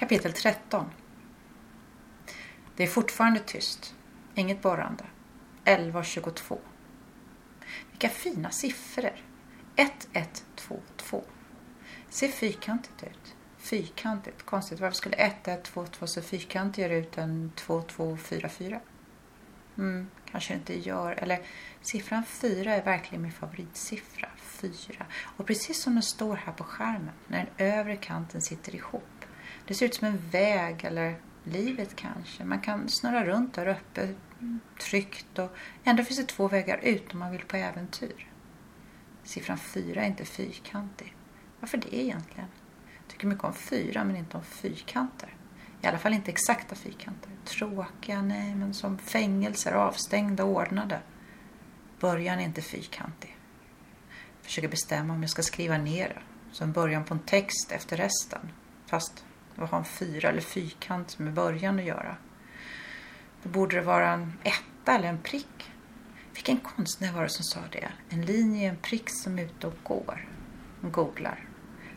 Kapitel 13 Det är fortfarande tyst. Inget borrande. 11.22 Vilka fina siffror. 1122. Ser fyrkantigt ut. Fyrkantigt. Konstigt. Varför skulle 1122 se fyrkantigare ut än 2244? Mm, kanske det inte gör. Eller siffran 4 är verkligen min favoritsiffra. 4. Och precis som den står här på skärmen när den övre kanten sitter ihop. Det ser ut som en väg eller livet kanske. Man kan snurra runt där uppe tryggt och ändå finns det två vägar ut om man vill på äventyr. Siffran fyra är inte fyrkantig. Varför det egentligen? Jag tycker mycket om fyra men inte om fyrkanter. I alla fall inte exakta fyrkanter. Tråkiga, nej, men som fängelser, avstängda och ordnade. Början är inte fyrkantig. Jag försöker bestämma om jag ska skriva ner det. Som början på en text efter resten. Fast vad har en fyra eller fyrkant med början att göra? Då borde det vara en etta eller en prick. Vilken konstnär var det som sa det? En linje är en prick som är ute och går. Googlar.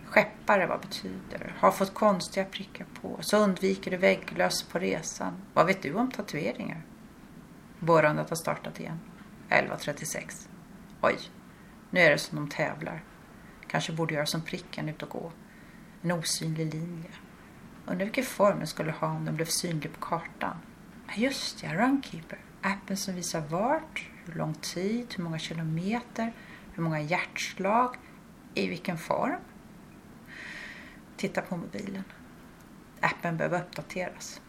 Skeppare, vad betyder? Har fått konstiga prickar på. Så undviker du vägglöss på resan. Vad vet du om tatueringar? Borrandet har startat igen. 11.36. Oj, nu är det som de tävlar. Kanske borde göra som pricken ut och gå. En osynlig linje. Undrar vilken form den skulle ha om den blev synlig på kartan. Just ja, Runkeeper. Appen som visar vart, hur lång tid, hur många kilometer, hur många hjärtslag, i vilken form. Titta på mobilen. Appen behöver uppdateras.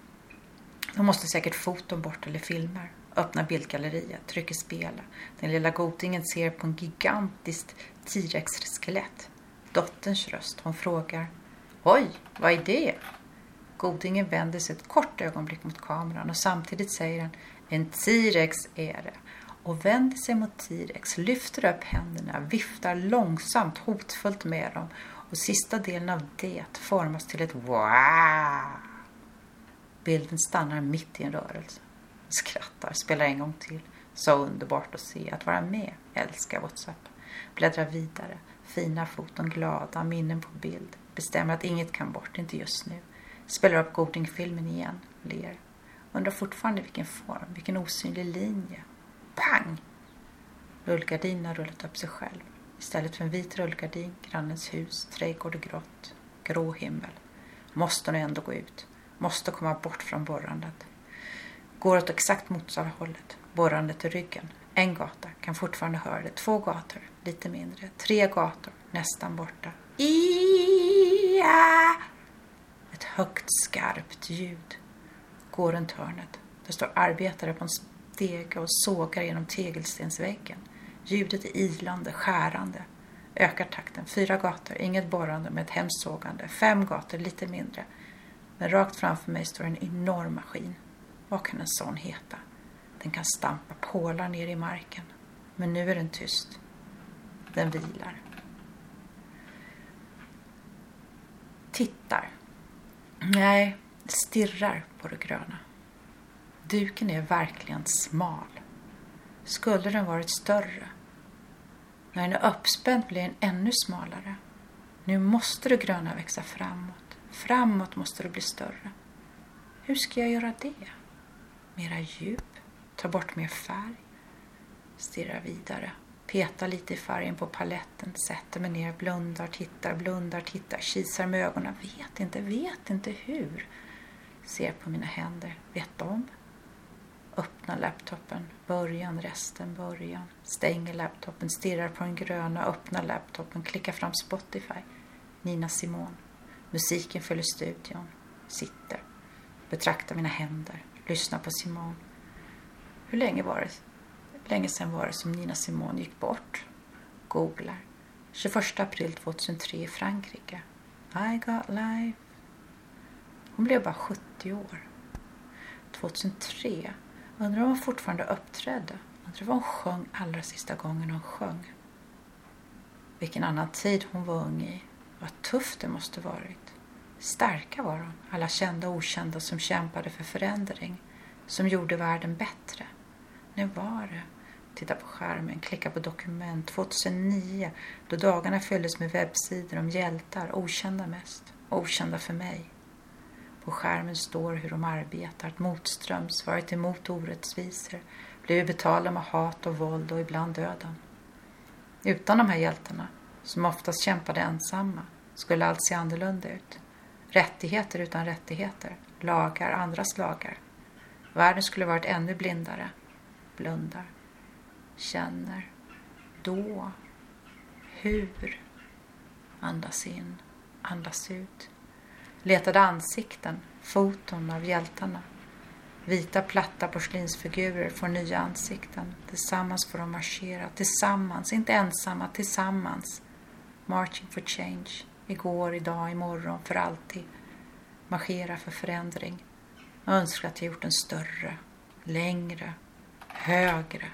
De måste säkert foton bort eller filmer. Öppna bildgalleriet, trycker spela. Den lilla godingen ser på en gigantiskt T-rex-skelett. Dotterns röst. Hon frågar. Oj, vad är det? Godingen vänder sig ett kort ögonblick mot kameran och samtidigt säger han En T-rex är det. Och vänder sig mot T-rex, lyfter upp händerna, viftar långsamt hotfullt med dem och sista delen av det formas till ett wow. Bilden stannar mitt i en rörelse. Skrattar, spelar en gång till. Så underbart att se, att vara med. Älskar WhatsApp. Bläddrar vidare. Fina foton, glada, minnen på bild. Bestämmer att inget kan bort, inte just nu. Spelar upp Goding-filmen igen. Ler. Undrar fortfarande vilken form, vilken osynlig linje. Pang! Rullgardinen har rullat upp sig själv. Istället för en vit rullgardin, grannens hus, trädgård och grått. Grå himmel. Måste nu ändå gå ut. Måste komma bort från borrandet. Går åt exakt motsatta hållet. Borrandet i ryggen. En gata, kan fortfarande höra det. Två gator, lite mindre. Tre gator, nästan borta. Ia! Högt skarpt ljud. Går runt hörnet. Det står arbetare på en stege och sågar genom tegelstensväggen. Ljudet är ilande, skärande. Ökar takten. Fyra gator, inget borrande med ett hemskt sågande. Fem gator, lite mindre. Men rakt framför mig står en enorm maskin. Vad kan en sån heta? Den kan stampa pålar ner i marken. Men nu är den tyst. Den vilar. Tittar. Nej, stirrar på det gröna. Duken är verkligen smal. Skulle den varit större? När den är uppspänd blir den ännu smalare. Nu måste det gröna växa framåt. Framåt måste det bli större. Hur ska jag göra det? Mera djup? Ta bort mer färg? Stirrar vidare. Petar lite i färgen på paletten. Sätter mig ner, blundar, tittar, blundar, tittar. Kisar med ögonen. Vet inte, vet inte hur. Ser på mina händer. Vet om? Öppnar laptopen. Början, resten, början. Stänger laptopen, stirrar på den gröna, öppnar laptopen, klickar fram Spotify. Nina Simone. Musiken följer studion. Sitter. Betraktar mina händer. Lyssnar på Simone. Hur länge var det? Länge sedan var det som Nina Simone gick bort? Googlar. 21 april 2003 i Frankrike. I got life. Hon blev bara 70 år. 2003 Undrar om hon fortfarande uppträdde. Undrar vad hon sjöng allra sista gången hon sjöng. Vilken annan tid hon var ung i. Vad tufft det måste varit. Starka var de, alla kända och okända som kämpade för förändring. Som gjorde världen bättre. När var det? Titta på skärmen, klicka på dokument. 2009, då dagarna fylldes med webbsidor om hjältar, okända mest. Okända för mig. På skärmen står hur de arbetat motströms, varit emot orättvisor, blivit betalda med hat och våld och ibland döden. Utan de här hjältarna, som oftast kämpade ensamma, skulle allt se annorlunda ut. Rättigheter utan rättigheter, lagar andras lagar. Världen skulle varit ännu blindare. Blundar. Känner. Då. Hur? Andas in. Andas ut. Letade ansikten, foton av hjältarna. Vita platta porslinsfigurer får nya ansikten. Tillsammans får de marschera. Tillsammans, inte ensamma, tillsammans. Marching for change. Igår, idag, imorgon, för alltid. Marschera för förändring. Jag önskar att jag gjort den större, längre, högre.